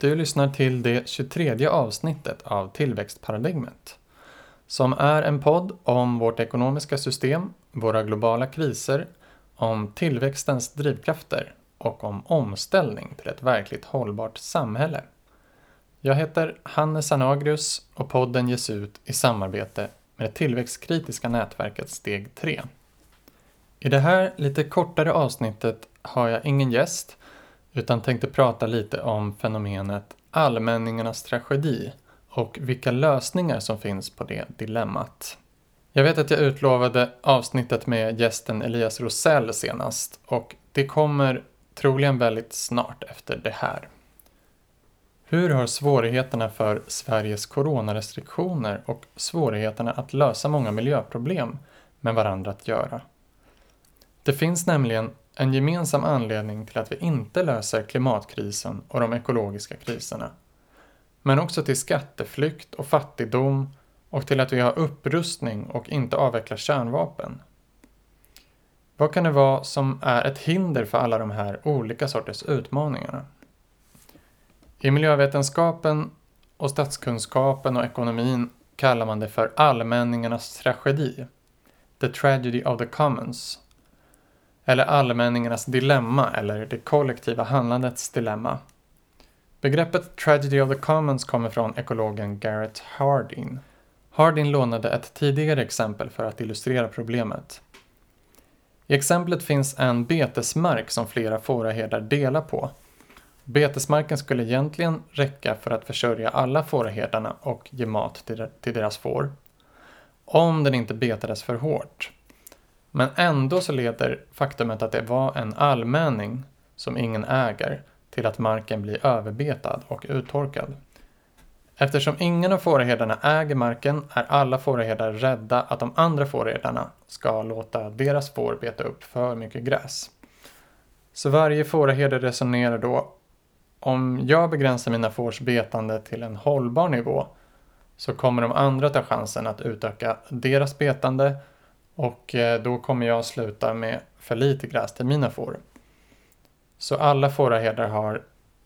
Du lyssnar till det 23 avsnittet av Tillväxtparadigmet. Som är en podd om vårt ekonomiska system, våra globala kriser, om tillväxtens drivkrafter och om omställning till ett verkligt hållbart samhälle. Jag heter Hannes Anagrius och podden ges ut i samarbete med det tillväxtkritiska nätverket Steg 3. I det här lite kortare avsnittet har jag ingen gäst utan tänkte prata lite om fenomenet allmänningarnas tragedi och vilka lösningar som finns på det dilemmat. Jag vet att jag utlovade avsnittet med gästen Elias Rosell senast och det kommer troligen väldigt snart efter det här. Hur har svårigheterna för Sveriges coronarestriktioner och svårigheterna att lösa många miljöproblem med varandra att göra? Det finns nämligen en gemensam anledning till att vi inte löser klimatkrisen och de ekologiska kriserna. Men också till skatteflykt och fattigdom och till att vi har upprustning och inte avvecklar kärnvapen. Vad kan det vara som är ett hinder för alla de här olika sorters utmaningarna? I miljövetenskapen och statskunskapen och ekonomin kallar man det för allmänningarnas tragedi. The tragedy of the commons eller allmänningarnas dilemma eller det kollektiva handlandets dilemma. Begreppet Tragedy of the Commons kommer från ekologen Garrett Hardin. Hardin lånade ett tidigare exempel för att illustrera problemet. I exemplet finns en betesmark som flera fåraherdar delar på. Betesmarken skulle egentligen räcka för att försörja alla fåraherdarna och ge mat till deras får. Om den inte betades för hårt. Men ändå så leder faktumet att det var en allmänning som ingen äger till att marken blir överbetad och uttorkad. Eftersom ingen av fåraherdarna äger marken är alla fåraherdar rädda att de andra fåraherdarna ska låta deras får beta upp för mycket gräs. Så varje fåraherde resonerar då om jag begränsar mina fårs betande till en hållbar nivå så kommer de andra ta chansen att utöka deras betande och eh, då kommer jag sluta med för lite gräs till mina får. Så alla fåraherdar har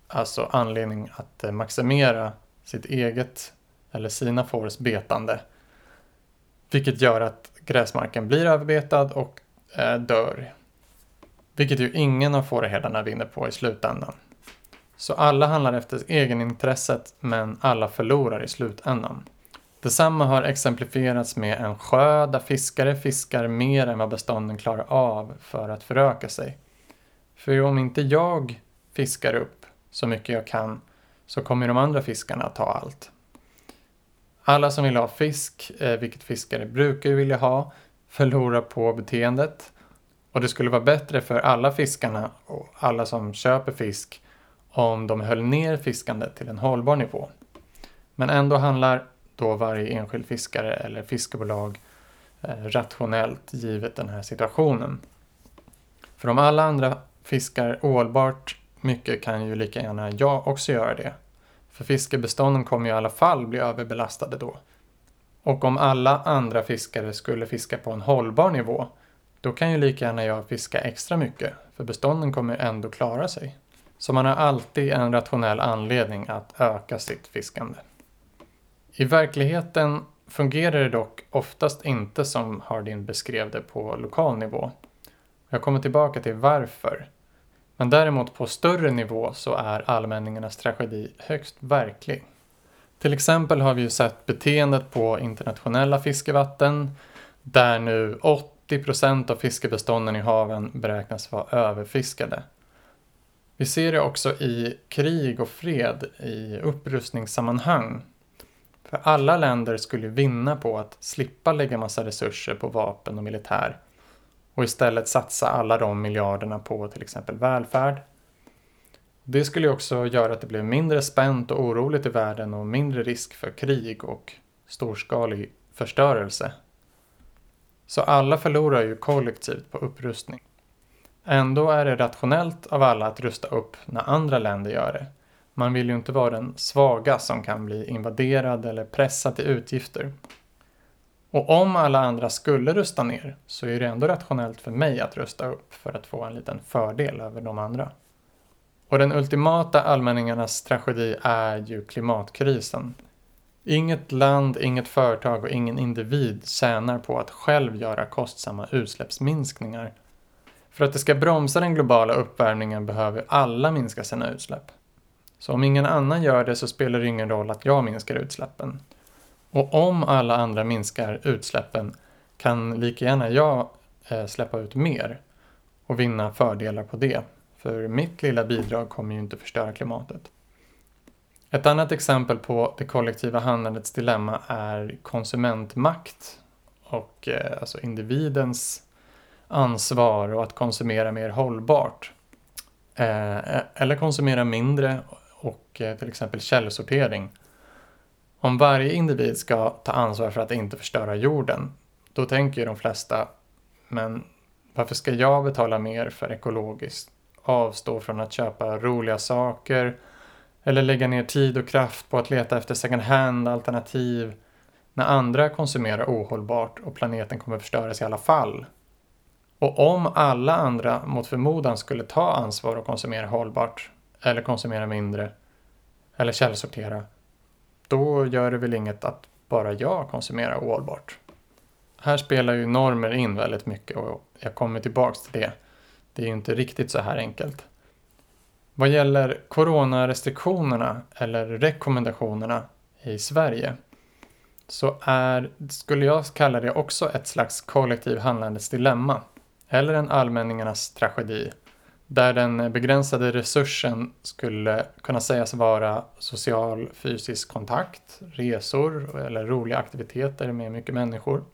alltså anledning att eh, maximera sitt eget eller sina fårs betande. Vilket gör att gräsmarken blir överbetad och eh, dör. Vilket ju ingen av fåraherdarna vinner på i slutändan. Så alla handlar efter egenintresset men alla förlorar i slutändan. Detsamma har exemplifierats med en sjö där fiskare fiskar mer än vad bestånden klarar av för att föröka sig. För om inte jag fiskar upp så mycket jag kan så kommer de andra fiskarna att ta allt. Alla som vill ha fisk, eh, vilket fiskare brukar ju vilja ha, förlorar på beteendet. Och det skulle vara bättre för alla fiskarna och alla som köper fisk om de höll ner fiskandet till en hållbar nivå. Men ändå handlar då varje enskild fiskare eller fiskebolag eh, rationellt givet den här situationen. För om alla andra fiskar ohållbart mycket kan ju lika gärna jag också göra det. För fiskebestånden kommer ju i alla fall bli överbelastade då. Och om alla andra fiskare skulle fiska på en hållbar nivå, då kan ju lika gärna jag fiska extra mycket, för bestånden kommer ändå klara sig. Så man har alltid en rationell anledning att öka sitt fiskande. I verkligheten fungerar det dock oftast inte som Hardin beskrev det på lokal nivå. Jag kommer tillbaka till varför. Men däremot på större nivå så är allmänningarnas tragedi högst verklig. Till exempel har vi ju sett beteendet på internationella fiskevatten där nu 80 av fiskebestånden i haven beräknas vara överfiskade. Vi ser det också i krig och fred i upprustningssammanhang för alla länder skulle vinna på att slippa lägga massa resurser på vapen och militär och istället satsa alla de miljarderna på till exempel välfärd. Det skulle också göra att det blev mindre spänt och oroligt i världen och mindre risk för krig och storskalig förstörelse. Så alla förlorar ju kollektivt på upprustning. Ändå är det rationellt av alla att rusta upp när andra länder gör det man vill ju inte vara den svaga som kan bli invaderad eller pressad till utgifter. Och om alla andra skulle rusta ner så är det ändå rationellt för mig att rusta upp för att få en liten fördel över de andra. Och den ultimata allmänningarnas tragedi är ju klimatkrisen. Inget land, inget företag och ingen individ tjänar på att själv göra kostsamma utsläppsminskningar. För att det ska bromsa den globala uppvärmningen behöver alla minska sina utsläpp. Så om ingen annan gör det så spelar det ingen roll att jag minskar utsläppen. Och om alla andra minskar utsläppen kan lika gärna jag eh, släppa ut mer och vinna fördelar på det. För mitt lilla bidrag kommer ju inte förstöra klimatet. Ett annat exempel på det kollektiva handlandets dilemma är konsumentmakt och eh, alltså individens ansvar och att konsumera mer hållbart. Eh, eh eller konsumera mindre och eh, till exempel källsortering. Om varje individ ska ta ansvar för att inte förstöra jorden, då tänker ju de flesta, men varför ska jag betala mer för ekologiskt? Avstå från att köpa roliga saker eller lägga ner tid och kraft på att leta efter second hand alternativ när andra konsumerar ohållbart och planeten kommer förstöras i alla fall. Och om alla andra mot förmodan skulle ta ansvar och konsumera hållbart eller konsumera mindre eller källsortera, då gör det väl inget att bara jag konsumerar ohållbart. Här spelar ju normer in väldigt mycket och jag kommer tillbaks till det. Det är ju inte riktigt så här enkelt. Vad gäller coronarestriktionerna eller rekommendationerna i Sverige så är, skulle jag kalla det också ett slags kollektiv handlandes dilemma eller en allmänningarnas tragedi där den begränsade resursen skulle kunna sägas vara social fysisk kontakt, resor eller roliga aktiviteter med mycket människor.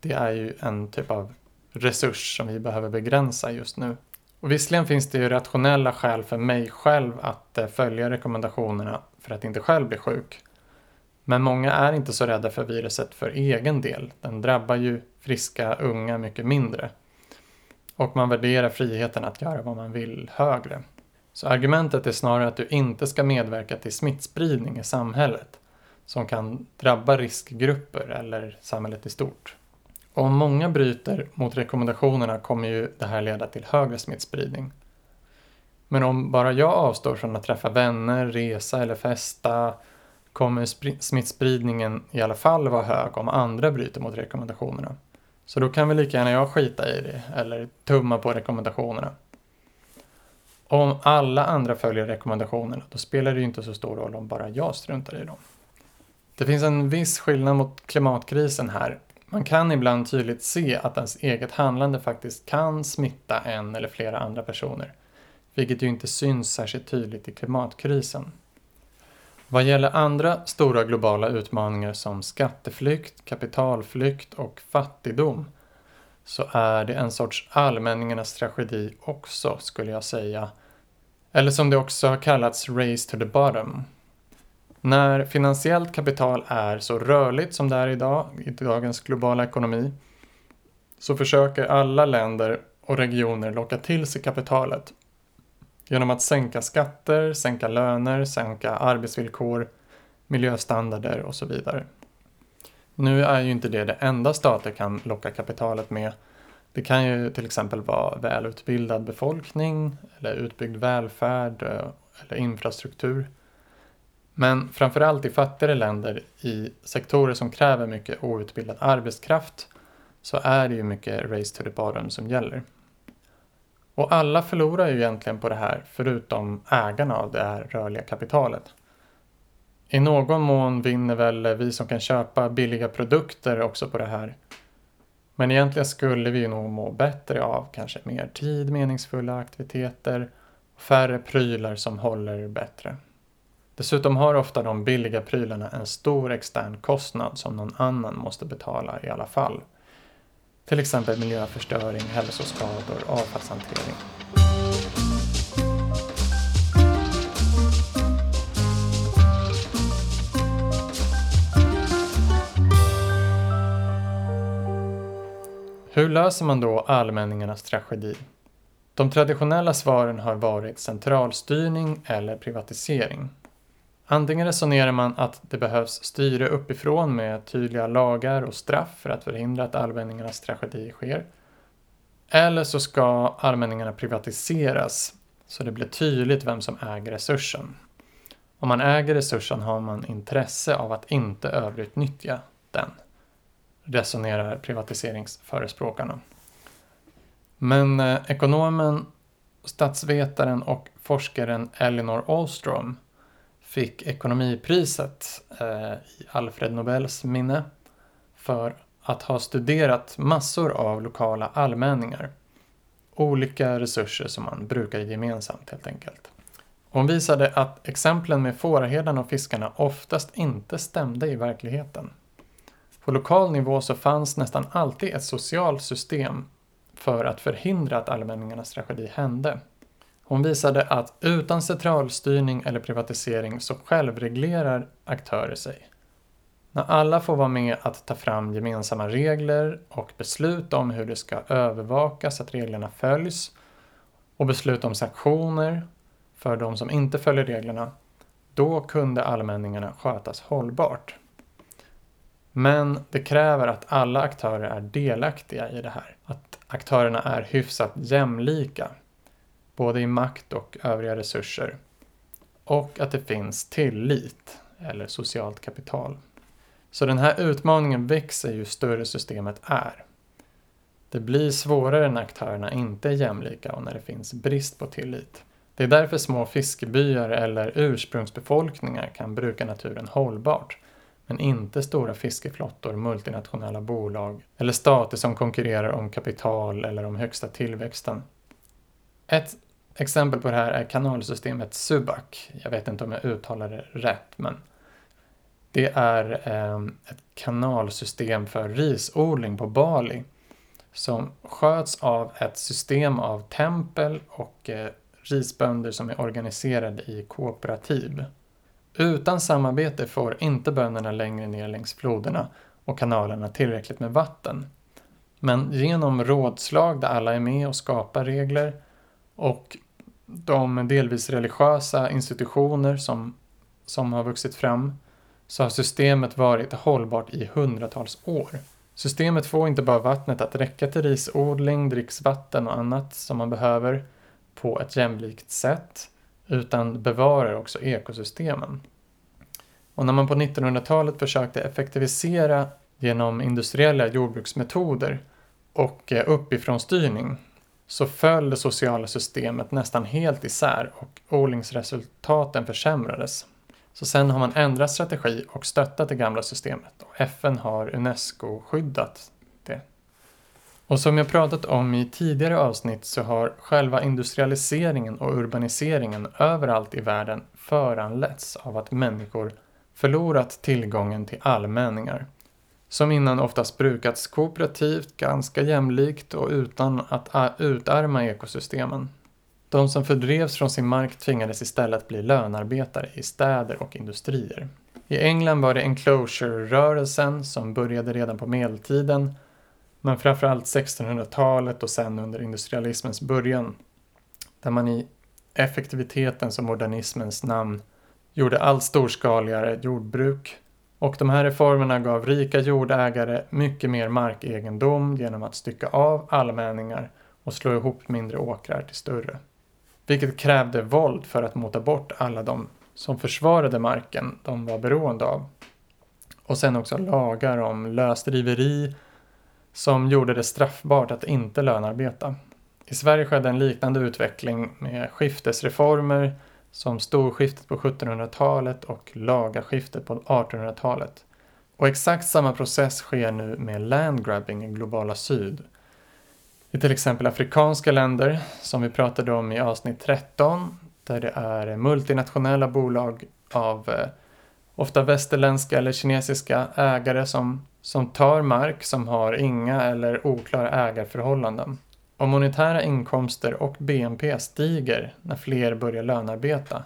Det är ju en typ av resurs som vi behöver begränsa just nu. Och visserligen finns det ju rationella skäl för mig själv att eh, följa rekommendationerna för att inte själv bli sjuk. Men många är inte så rädda för viruset för egen del. Den drabbar ju friska unga mycket mindre. Och man värderar friheten att göra vad man vill högre. Så argumentet är snarare att du inte ska medverka till smittspridning i samhället som kan drabba riskgrupper eller samhället i stort. Och om många bryter mot rekommendationerna kommer ju det här leda till högre smittspridning. Men om bara jag avstår från att träffa vänner, resa eller festa kommer smittspridningen i alla fall vara hög om andra bryter mot rekommendationerna. Så då kan väl lika gärna jag skita i det eller tumma på rekommendationerna. Om alla andra följer rekommendationerna då spelar det ju inte så stor roll om bara jag struntar i dem. Det finns en viss skillnad mot klimatkrisen här man kan ibland tydligt se att ens eget handlande faktiskt kan smitta en eller flera andra personer, vilket ju inte syns särskilt tydligt i klimatkrisen. Vad gäller andra stora globala utmaningar som skatteflykt, kapitalflykt och fattigdom så är det en sorts allmänningarnas tragedi också, skulle jag säga. Eller som det också har kallats Race to the bottom. När finansiellt kapital är så rörligt som det är idag, i dagens globala ekonomi, så försöker alla länder och regioner locka till sig kapitalet genom att sänka skatter, sänka löner, sänka arbetsvillkor, miljöstandarder och så vidare. Nu är ju inte det det enda stater kan locka kapitalet med. Det kan ju till exempel vara välutbildad befolkning eller utbyggd välfärd eh, eller infrastruktur. Men framförallt i fattigare länder i sektorer som kräver mycket outbildad arbetskraft så är det ju mycket race to the bottom som gäller. Och alla förlorar ju egentligen på det här förutom ägarna av det här rörliga kapitalet. I någon mån vinner väl vi som kan köpa billiga produkter också på det här. Men egentligen skulle vi nog må bättre av kanske mer tid, meningsfulla aktiviteter och färre prylar som håller bättre. Dessutom har ofta de billiga prylarna en stor extern kostnad som någon annan måste betala i alla fall. Till exempel miljöförstöring, hälsoskador, avfallshantering. Hur löser man då allmänningarnas tragedi? De traditionella svaren har varit centralstyrning eller privatisering. Antingen resonerar man att det behövs styre uppifrån med tydliga lagar och straff för att förhindra att allmänningarnas tragedi sker. Eller så ska allmänningarna privatiseras så det blir tydligt vem som äger resursen. Om man äger resursen har man intresse av att inte överutnyttja den, resonerar privatiseringsförespråkarna. Men eh, ekonomen, statsvetaren och forskaren Elinor Ostrom fick ekonomipriset eh, i Alfred Nobels minne för att ha studerat massor av lokala allmänningar. Olika resurser som man brukar gemensamt helt enkelt. Hon visade att exemplen med fåraherdarna och fiskarna oftast inte stämde i verkligheten. På lokal nivå så fanns nästan alltid ett socialt system för att förhindra att allmänningarnas tragedi hände. Hon visade att utan centralstyrning eller privatisering så självreglerar aktörer sig. När alla får vara med att ta fram gemensamma regler och beslut om hur det ska övervakas att reglerna följs och beslut om sanktioner för de som inte följer reglerna, då kunde allmänningarna skötas hållbart. Men det kräver att alla aktörer är delaktiga i det här. Att aktörerna är hyfsat jämlika, både i makt och övriga resurser. Och att det finns tillit, eller socialt kapital. Så den här utmaningen växer ju större systemet är. Det blir svårare när aktörerna inte är jämlika och när det finns brist på tillit. Det är därför små fiskebyar eller ursprungsbefolkningar kan bruka naturen hållbart, men inte stora fiskeflottor, multinationella bolag eller stater som konkurrerar om kapital eller om högsta tillväxten. Ett exempel på det här är kanalsystemet Subac. Jag vet inte om jag uttalar det rätt, men det är ehm, ett kanalsystem för risodling på Bali som sköts av ett system av tempel och eh, risbönder som är organiserade i kooperativ. Utan samarbete får inte bönderna längre ner längs floderna och kanalerna tillräckligt med vatten. Men genom rådslag där alla är med och skapar regler och de delvis religiösa institutioner som, som har vuxit fram så har systemet varit hållbart i hundratals år. Systemet får inte bara vattnet att räcka till risodling, dricksvatten och annat som man behöver på ett jämlikt sätt, utan bevarar också ekosystemen. Och när man på 1900-talet försökte effektivisera genom industriella jordbruksmetoder och eh, uppifrånstyrning uppifrån styrning så föll det sociala systemet nästan helt isär och odlingsresultaten försämrades. Så sen har man ändrat strategi och stöttat det gamla systemet och FN har Unesco-skyddat det. Och som jag pratat om i tidigare avsnitt så har själva industrialiseringen och urbaniseringen överallt i världen föranletts av att människor förlorat tillgången till allmänningar. Som innan oftast brukats kooperativt, ganska jämlikt och utan att utarma ekosystemen. De som fördrevs från sin mark tvingades istället bli lönarbetare i städer och industrier. I England var det enclosure-rörelsen som började redan på medeltiden men framförallt 1600-talet och sen under industrialismens början där man i effektivitetens och modernismens namn gjorde allt storskaligare jordbruk och de här reformerna gav rika jordägare mycket mer markegendom genom att stycka av allmänningar och slå ihop mindre åkrar till större. Vilket krävde våld för att mota bort alla de som försvarade marken de var beroende av. Och sen också lagar om lösdriveri som gjorde det straffbart att inte lönarbeta. I Sverige skedde en liknande utveckling med skiftesreformer som storskiftet på 1700-talet och lagaskiftet på 1800-talet. Och exakt samma process sker nu med landgrabbing i globala syd i till exempel afrikanska länder, som vi pratade om i avsnitt 13, där det är multinationella bolag av eh, ofta västerländska eller kinesiska ägare som, som tar mark som har inga eller oklara ägarförhållanden. Och monetära inkomster och BNP stiger när fler börjar lönarbeta.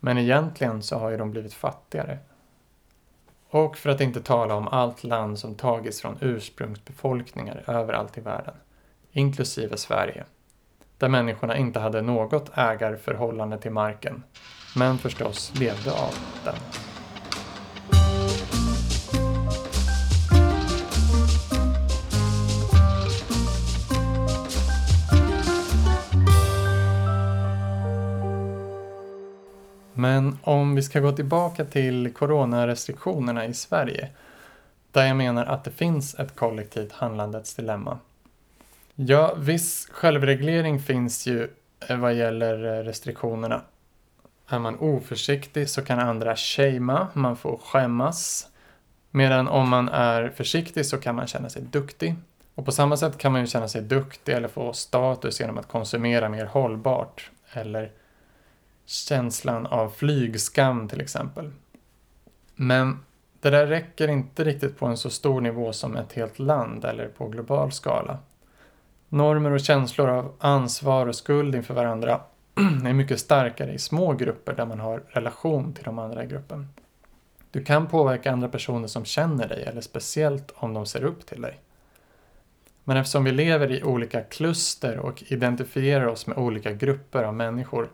Men egentligen så har ju de blivit fattigare. Och för att inte tala om allt land som tagits från ursprungsbefolkningar överallt i världen inklusive Sverige, där människorna inte hade något ägarförhållande till marken, men förstås levde av den. Men om vi ska gå tillbaka till coronarestriktionerna i Sverige, där jag menar att det finns ett kollektivt handlandets dilemma. Ja, viss självreglering finns ju eh, vad gäller eh, restriktionerna. Är man oförsiktig så kan andra shamea, man får skämmas. Medan om man är försiktig så kan man känna sig duktig. Och på samma sätt kan man ju känna sig duktig eller få status genom att konsumera mer hållbart. Eller känslan av flygskam till exempel. Men det där räcker inte riktigt på en så stor nivå som ett helt land eller på global skala. Normer och känslor av ansvar och skuld inför varandra är mycket starkare i små grupper där man har relation till de andra i gruppen. Du kan påverka andra personer som känner dig eller speciellt om de ser upp till dig. Men eftersom vi lever i olika kluster och identifierar oss med olika grupper av människor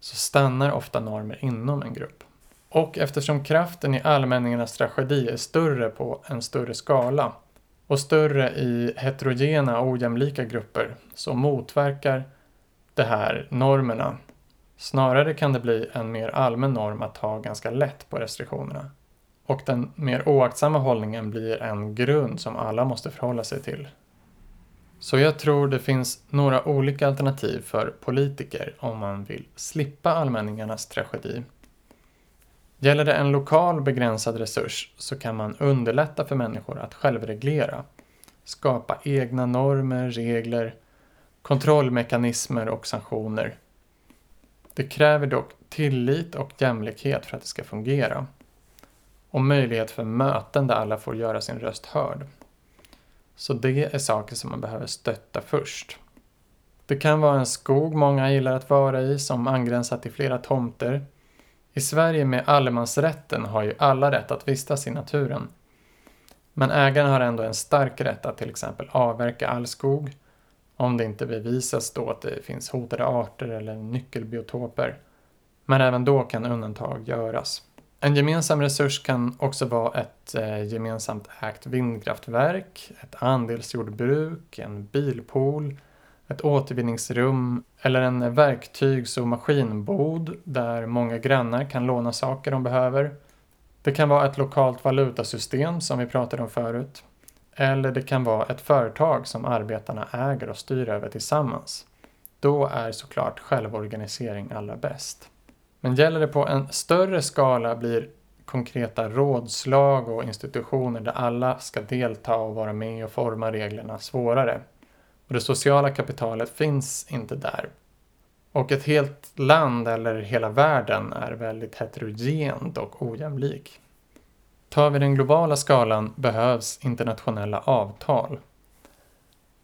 så stannar ofta normer inom en grupp. Och eftersom kraften i allmänningarnas tragedi är större på en större skala och större i heterogena och ojämlika grupper så motverkar det här normerna. Snarare kan det bli en mer allmän norm att ta ganska lätt på restriktionerna. Och den mer oaktsamma hållningen blir en grund som alla måste förhålla sig till. Så jag tror det finns några olika alternativ för politiker om man vill slippa allmänningarnas tragedi. Gäller det en lokal begränsad resurs så kan man underlätta för människor att självreglera, skapa egna normer, regler, kontrollmekanismer och sanktioner. Det kräver dock tillit och jämlikhet för att det ska fungera. Och möjlighet för möten där alla får göra sin röst hörd. Så det är saker som man behöver stötta först. Det kan vara en skog många gillar att vara i som angränsar till flera tomter. I Sverige med allemansrätten har ju alla rätt att vistas i naturen. Men ägaren har ändå en stark rätt att till exempel avverka all skog om det inte bevisas då att det finns hotade arter eller nyckelbiotoper. Men även då kan undantag göras. En gemensam resurs kan också vara ett eh, gemensamt ägt vindkraftverk, ett andelsjordbruk, en bilpool, ett återvinningsrum eller en verktygs och maskinbod där många grannar kan låna saker de behöver. Det kan vara ett lokalt valutasystem som vi pratade om förut. Eller det kan vara ett företag som arbetarna äger och styr över tillsammans. Då är såklart självorganisering allra bäst. Men gäller det på en större skala blir konkreta rådslag och institutioner där alla ska delta och vara med och forma reglerna svårare. Och det sociala kapitalet finns inte där. Och ett helt land eller hela världen är väldigt heterogent och ojämlik. Tar vi den globala skalan behövs internationella avtal.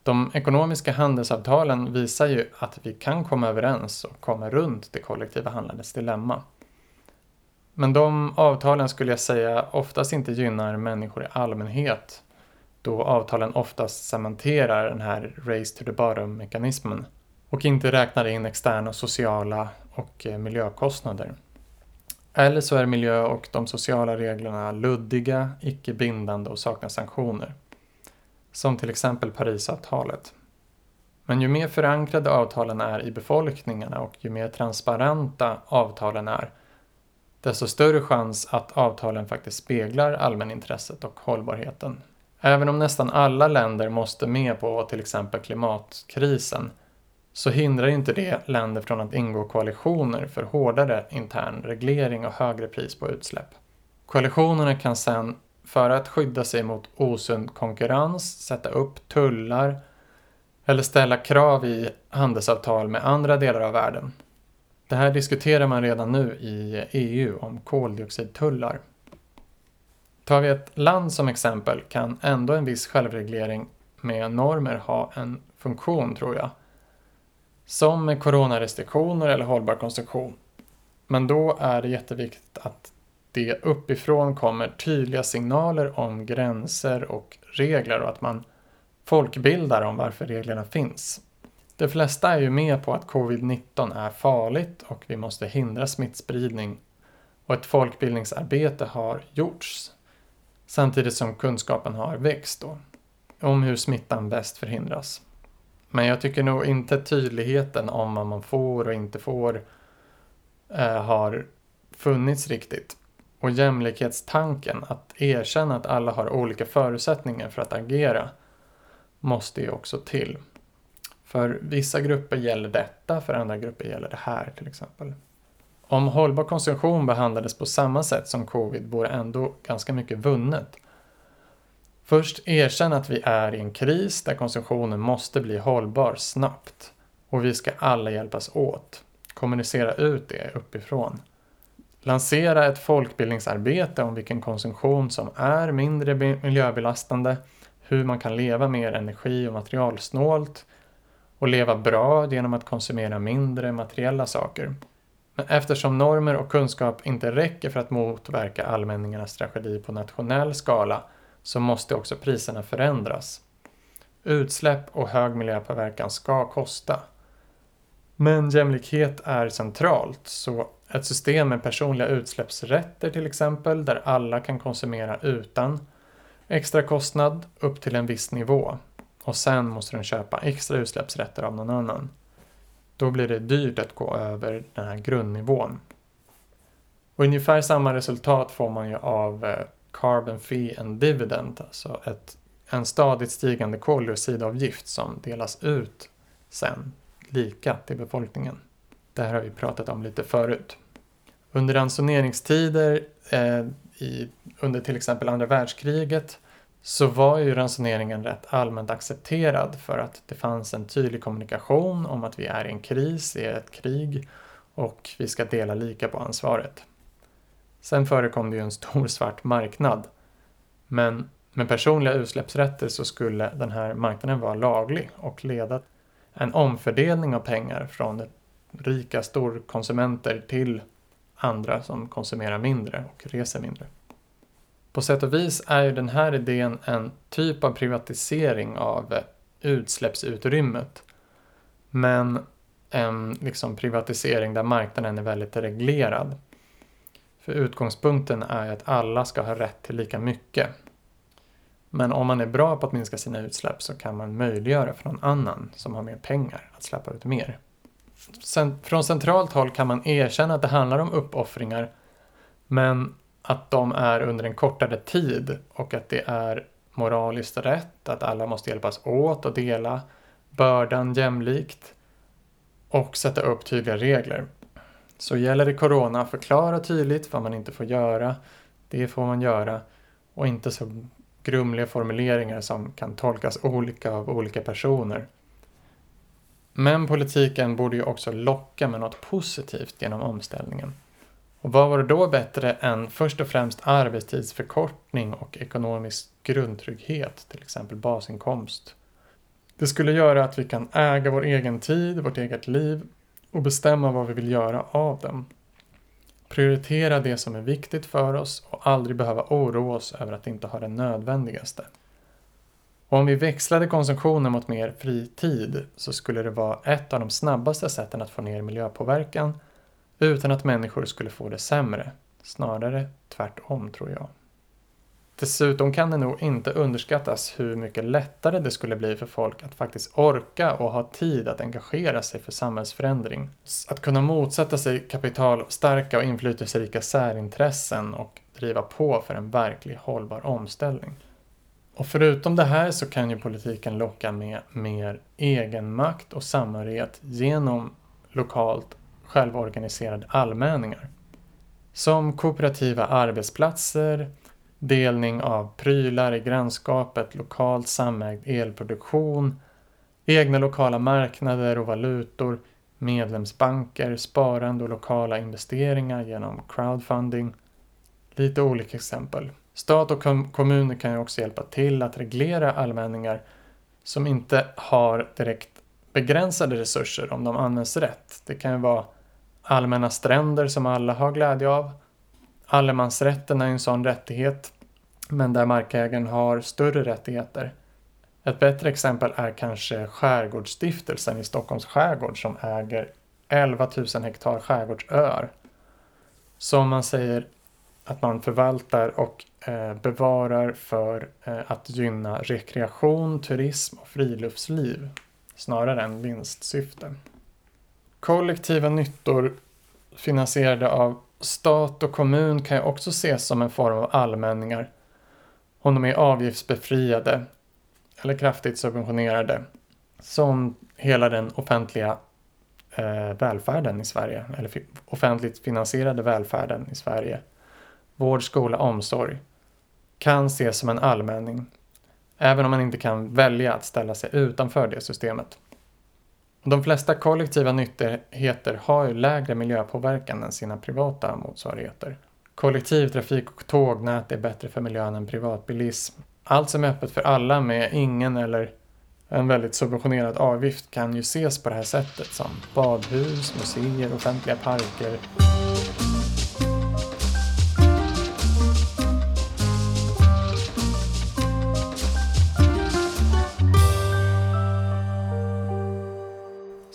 De ekonomiska handelsavtalen visar ju att vi kan komma överens och komma runt det kollektiva handlandets dilemma. Men de avtalen skulle jag säga oftast inte gynnar människor i allmänhet då avtalen oftast cementerar den här race to the bottom-mekanismen och inte räknar in externa sociala och eh, miljökostnader. Eller så är miljö och de sociala reglerna luddiga, icke bindande och saknar sanktioner som till exempel Parisavtalet. Men ju mer förankrade avtalen är i befolkningarna och ju mer transparenta avtalen är, desto större chans att avtalen faktiskt speglar allmänintresset och hållbarheten. Även om nästan alla länder måste med på till exempel klimatkrisen så hindrar inte det länder från att ingå koalitioner för hårdare intern reglering och högre pris på utsläpp. Koalitionerna kan sedan för att skydda sig mot osund konkurrens, sätta upp tullar eller ställa krav i handelsavtal med andra delar av världen. Det här diskuterar man redan nu i EU om koldioxidtullar. Tar vi ett land som exempel kan ändå en viss självreglering med normer ha en funktion tror jag. Som med coronarestriktioner eller hållbar konsumtion. Men då är det jätteviktigt att det uppifrån kommer tydliga signaler om gränser och regler och att man folkbildar om varför reglerna finns. De flesta är ju med på att covid-19 är farligt och vi måste hindra smittspridning och ett folkbildningsarbete har gjorts samtidigt som kunskapen har växt då, om hur smittan bäst förhindras. Men jag tycker nog inte tydligheten om vad man får och inte får eh, har funnits riktigt. Och jämlikhetstanken, att erkänna att alla har olika förutsättningar för att agera, måste ju också till. För vissa grupper gäller detta, för andra grupper gäller det här till exempel. Om hållbar konsumtion behandlades på samma sätt som covid vore ändå ganska mycket vunnet. Först erkänn att vi är i en kris där konsumtionen måste bli hållbar snabbt. Och vi ska alla hjälpas åt. Kommunicera ut det uppifrån. Lansera ett folkbildningsarbete om vilken konsumtion som är mindre miljöbelastande, hur man kan leva mer energi och materialsnålt och leva bra genom att konsumera mindre materiella saker. Men eftersom normer och kunskap inte räcker för att motverka allmänningarnas tragedi på nationell skala så måste också priserna förändras. Utsläpp och hög miljöpåverkan ska kosta. Men jämlikhet är centralt, så ett system med personliga utsläppsrätter till exempel, där alla kan konsumera utan extra kostnad upp till en viss nivå. Och sen måste den köpa extra utsläppsrätter av någon annan. Då blir det dyrt att gå över den här grundnivån. Och ungefär samma resultat får man ju av eh, Carbon Fee and Dividend, alltså ett, en stadigt stigande koldioxidavgift som delas ut sen lika till befolkningen. Det här har vi pratat om lite förut. Under ransoneringstider eh, i, under till exempel andra världskriget så var ju ransoneringen rätt allmänt accepterad för att det fanns en tydlig kommunikation om att vi är i en kris, i ett krig och vi ska dela lika på ansvaret. Sen förekom det ju en stor svart marknad. Men med personliga utsläppsrätter så skulle den här marknaden vara laglig och leda en omfördelning av pengar från rika storkonsumenter till andra som konsumerar mindre och reser mindre. På sätt och vis är ju den här idén en typ av privatisering av utsläppsutrymmet. Men en liksom privatisering där marknaden är väldigt reglerad. För utgångspunkten är att alla ska ha rätt till lika mycket. Men om man är bra på att minska sina utsläpp så kan man möjliggöra för någon annan som har mer pengar att släppa ut mer. Sen, från centralt håll kan man erkänna att det handlar om uppoffringar men att de är under en kortare tid och att det är moraliskt rätt att alla måste hjälpas åt och dela bördan jämlikt och sätta upp tydliga regler. Så gäller det corona, förklara tydligt vad man inte får göra. Det får man göra och inte så grumliga formuleringar som kan tolkas olika av olika personer. Men politiken borde ju också locka med något positivt genom omställningen. Och vad var det då bättre än först och främst arbetstidsförkortning och ekonomisk grundtrygghet, till exempel basinkomst? Det skulle göra att vi kan äga vår egen tid, vårt eget liv och bestämma vad vi vill göra av den. Prioritera det som är viktigt för oss och aldrig behöva oroa oss över att inte ha det nödvändigaste. Och om vi växlade konsumtionen mot mer fri tid så skulle det vara ett av de snabbaste sätten att få ner miljöpåverkan utan att människor skulle få det sämre. Snarare tvärtom tror jag. Dessutom kan det nog inte underskattas hur mycket lättare det skulle bli för folk att faktiskt orka och ha tid att engagera sig för samhällsförändring. Att kunna motsätta sig kapitalstarka och inflytelserika särintressen och driva på för en verklig hållbar omställning. Och förutom det här så kan ju politiken locka med mer egenmakt och samhörighet genom lokalt självorganiserade allmänningar. Som kooperativa arbetsplatser, delning av prylar i grannskapet, lokalt samägd elproduktion, egna lokala marknader och valutor, medlemsbanker, sparande och lokala investeringar genom crowdfunding. Lite olika exempel. Stat och kom kommuner kan ju också hjälpa till att reglera allmänningar som inte har direkt begränsade resurser om de används rätt. Det kan ju vara allmänna stränder som alla har glädje av. Allemansrätten är en sån rättighet, men där markägaren har större rättigheter. Ett bättre exempel är kanske Skärgårdsstiftelsen i Stockholms skärgård som äger 11 000 hektar skärgårdsöar. Som man säger att man förvaltar och Eh, bevarar för eh, att gynna rekreation, turism och friluftsliv snarare än vinstsyfte. Kollektiva nyttor finansierade av stat och kommun kan ju också ses som en form av allmänningar. Om de är avgiftsbefriade eller kraftigt subventionerade som hela den offentliga eh, välfärden i Sverige, eller offentligt finansierade välfärden i Sverige, vård, skola, omsorg, kan ses som en allmänning, även om man inte kan välja att ställa sig utanför det systemet. De flesta kollektiva nyttigheter har ju lägre miljöpåverkan än sina privata motsvarigheter. Kollektivtrafik och tågnät är bättre för miljön än privatbilism. Allt som är öppet för alla med ingen eller en väldigt subventionerad avgift kan ju ses på det här sättet som badhus, museer, offentliga parker.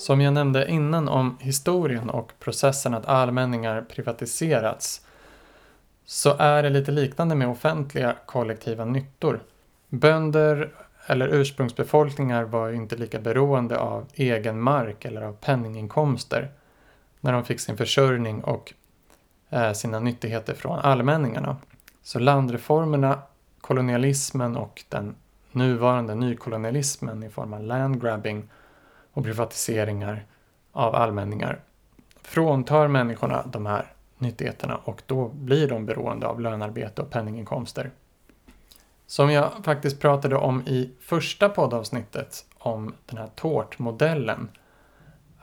Som jag nämnde innan om historien och processen att allmänningar privatiserats så är det lite liknande med offentliga kollektiva nyttor. Bönder eller ursprungsbefolkningar var ju inte lika beroende av egen mark eller av penninginkomster när de fick sin försörjning och eh, sina nyttigheter från allmänningarna. Så landreformerna, kolonialismen och den nuvarande nykolonialismen i form av landgrabbing och privatiseringar av allmänningar fråntar människorna de här nyttigheterna och då blir de beroende av lönarbete och penninginkomster. Som jag faktiskt pratade om i första poddavsnittet om den här tårtmodellen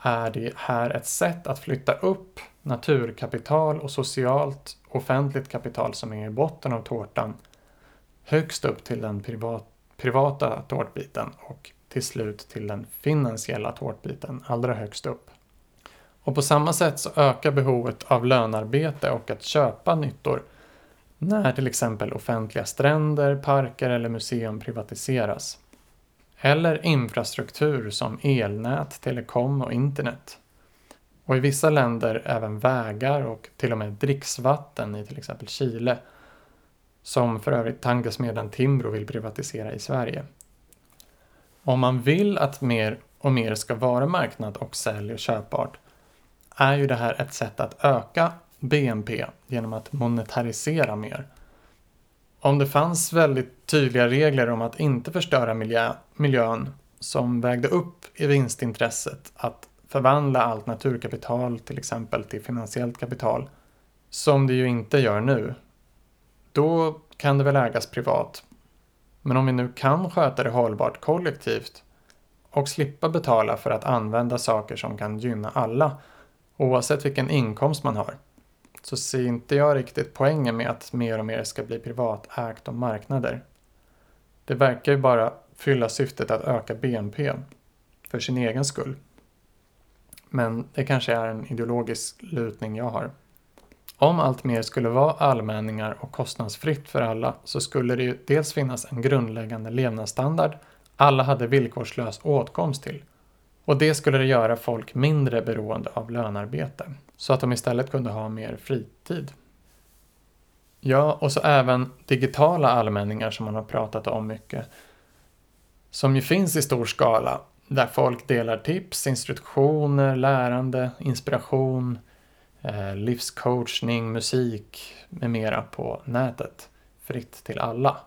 är det här ett sätt att flytta upp naturkapital och socialt offentligt kapital som är i botten av tårtan högst upp till den privat, privata tårtbiten och till slut till den finansiella tårtbiten allra högst upp. Och på samma sätt så ökar behovet av lönarbete och att köpa nyttor när till exempel offentliga stränder, parker eller museum privatiseras. Eller infrastruktur som elnät, telekom och internet. Och i vissa länder även vägar och till och med dricksvatten i till exempel Chile. Som för övrigt tankesmedjan Timbro vill privatisera i Sverige. Om man vill att mer och mer ska vara marknad och sälj och köpbart är ju det här ett sätt att öka BNP genom att monetarisera mer. Om det fanns väldigt tydliga regler om att inte förstöra miljö, miljön som vägde upp i vinstintresset att förvandla allt naturkapital till exempel till finansiellt kapital, som det ju inte gör nu, då kan det väl ägas privat. Men om vi nu kan sköta det hållbart kollektivt och slippa betala för att använda saker som kan gynna alla, oavsett vilken inkomst man har, så ser inte jag riktigt poängen med att mer och mer ska bli privatägt och marknader. Det verkar ju bara fylla syftet att öka BNP för sin egen skull. Men det kanske är en ideologisk lutning jag har. Om allt mer skulle vara allmänningar och kostnadsfritt för alla så skulle det ju dels finnas en grundläggande levnadsstandard alla hade villkorslös åtkomst till och det skulle det göra folk mindre beroende av lönarbete, så att de istället kunde ha mer fritid. Ja, och så även digitala allmänningar som man har pratat om mycket. Som ju finns i stor skala, där folk delar tips, instruktioner, lärande, inspiration, Eh, livscoachning, musik med mera på nätet, fritt till alla.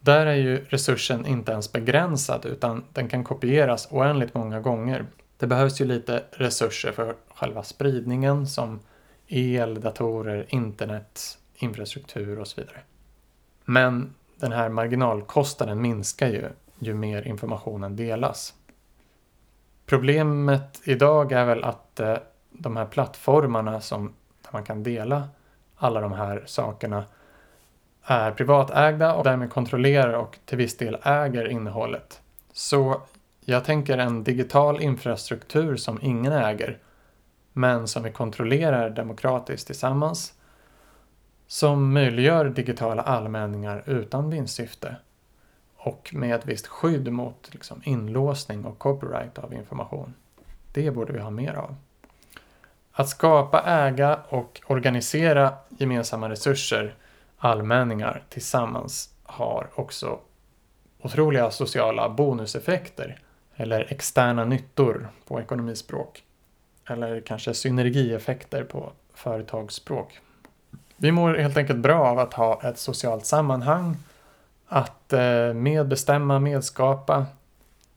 Där är ju resursen inte ens begränsad utan den kan kopieras oändligt många gånger. Det behövs ju lite resurser för själva spridningen som el, datorer, internet, infrastruktur och så vidare. Men den här marginalkostnaden minskar ju ju mer informationen delas. Problemet idag är väl att eh, de här plattformarna som där man kan dela alla de här sakerna är privatägda och därmed kontrollerar och till viss del äger innehållet. Så jag tänker en digital infrastruktur som ingen äger, men som vi kontrollerar demokratiskt tillsammans, som möjliggör digitala allmänningar utan vinstsyfte och med ett visst skydd mot liksom, inlåsning och copyright av information. Det borde vi ha mer av. Att skapa, äga och organisera gemensamma resurser allmänningar tillsammans har också otroliga sociala bonuseffekter eller externa nyttor på ekonomispråk. Eller kanske synergieffekter på företagsspråk. Vi mår helt enkelt bra av att ha ett socialt sammanhang, att eh, medbestämma, medskapa,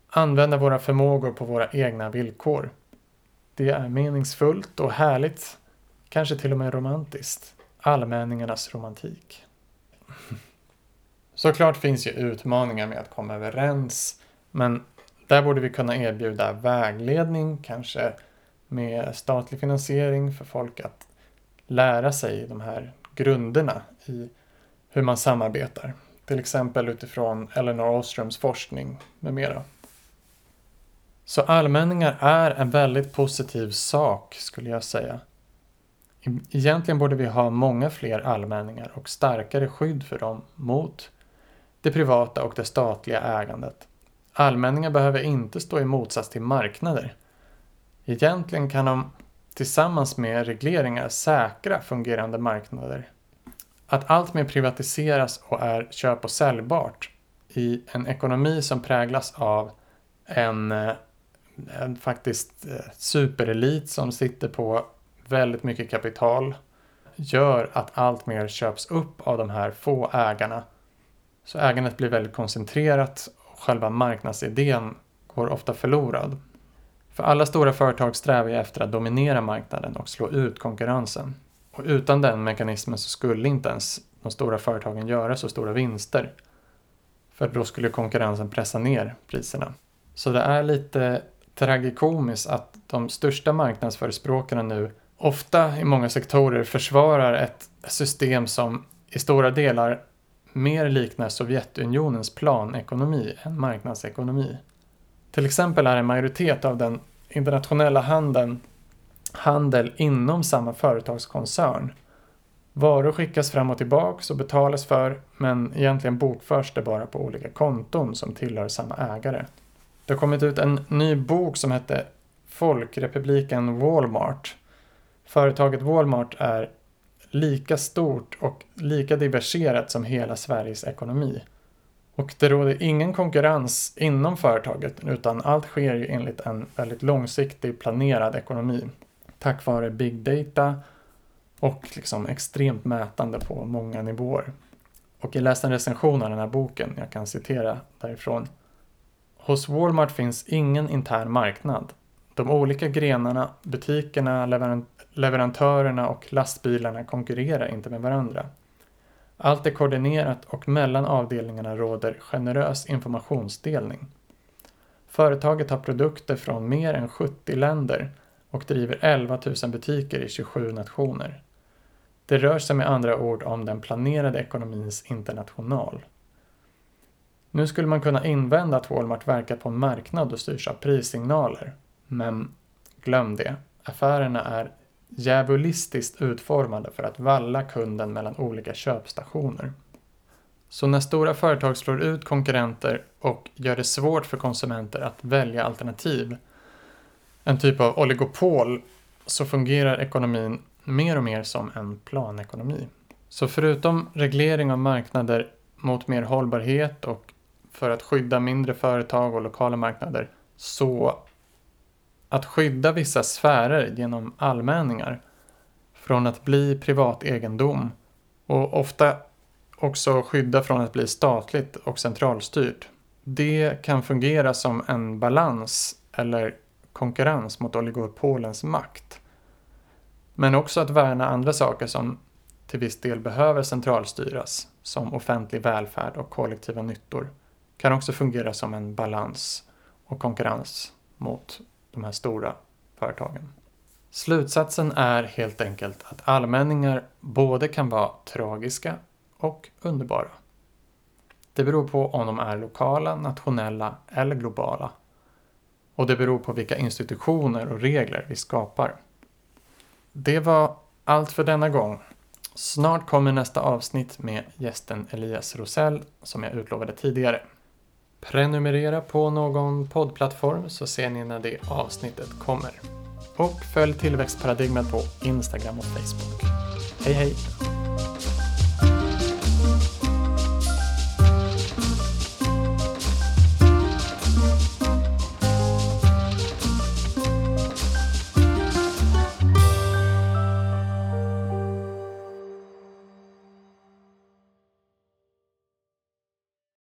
använda våra förmågor på våra egna villkor. Det är meningsfullt och härligt, kanske till och med romantiskt. Allmänningarnas romantik. Såklart finns ju utmaningar med att komma överens, men där borde vi kunna erbjuda vägledning, kanske med statlig finansiering för folk att lära sig de här grunderna i hur man samarbetar. Till exempel utifrån Eleanor Ostroms forskning med mera. Så allmänningar är en väldigt positiv sak skulle jag säga. Egentligen borde vi ha många fler allmänningar och starkare skydd för dem mot det privata och det statliga ägandet. Allmänningar behöver inte stå i motsats till marknader. Egentligen kan de tillsammans med regleringar säkra fungerande marknader. Att allt mer privatiseras och är köp och säljbart i en ekonomi som präglas av en, eh, en faktiskt eh, superelit som sitter på väldigt mycket kapital gör att allt mer köps upp av de här få ägarna. Så ägandet blir väldigt koncentrerat och själva marknadsidén går ofta förlorad. För alla stora företag strävar ju efter att dominera marknaden och slå ut konkurrensen. Och utan den mekanismen så skulle inte ens de stora företagen göra så stora vinster. För då skulle konkurrensen pressa ner priserna. Så det är lite tragikomiskt att de största marknadsförespråkarna nu ofta i många sektorer försvarar ett system som i stora delar mer liknar Sovjetunionens planekonomi än marknadsekonomi. Till exempel är en majoritet av den internationella handeln handel inom samma företagskoncern. Varor skickas fram och tillbaks och betalas för men egentligen bokförs det bara på olika konton som tillhör samma ägare. Det har kommit ut en ny bok som hette Folkrepubliken Walmart. Företaget Walmart är lika stort och lika diverserat som hela Sveriges ekonomi. Och det råder ingen konkurrens inom företaget utan allt sker ju enligt en väldigt långsiktig planerad ekonomi. Tack vare big data och liksom extremt mätande på många nivåer. Och jag läste en recension av den här boken, jag kan citera därifrån. Hos Walmart finns ingen intern marknad. De olika grenarna, butikerna, leverantörerna och lastbilarna konkurrerar inte med varandra. Allt är koordinerat och mellan avdelningarna råder generös informationsdelning. Företaget har produkter från mer än 70 länder och driver 11 000 butiker i 27 nationer. Det rör sig med andra ord om den planerade ekonomins international. Nu skulle man kunna invända att Walmart verkar på en marknad och styrs av prissignaler. Men glöm det. Affärerna är djävulistiskt utformade för att valla kunden mellan olika köpstationer. Så när stora företag slår ut konkurrenter och gör det svårt för konsumenter att välja alternativ, en typ av oligopol, så fungerar ekonomin mer och mer som en planekonomi. Så förutom reglering av marknader mot mer hållbarhet och för att skydda mindre företag och lokala marknader, så att skydda vissa sfärer genom allmänningar från att bli privat egendom och ofta också skydda från att bli statligt och centralstyrt. Det kan fungera som en balans eller konkurrens mot oligopolens makt. Men också att värna andra saker som till viss del behöver centralstyras, som offentlig välfärd och kollektiva nyttor, kan också fungera som en balans och konkurrens mot de här stora företagen. Slutsatsen är helt enkelt att allmänningar både kan vara tragiska och underbara. Det beror på om de är lokala, nationella eller globala. Och det beror på vilka institutioner och regler vi skapar. Det var allt för denna gång. Snart kommer nästa avsnitt med gästen Elias Rosell som jag utlovade tidigare. Prenumerera på någon poddplattform så ser ni när det avsnittet kommer. Och följ tillväxtparadigmet på Instagram och Facebook. Hej hej!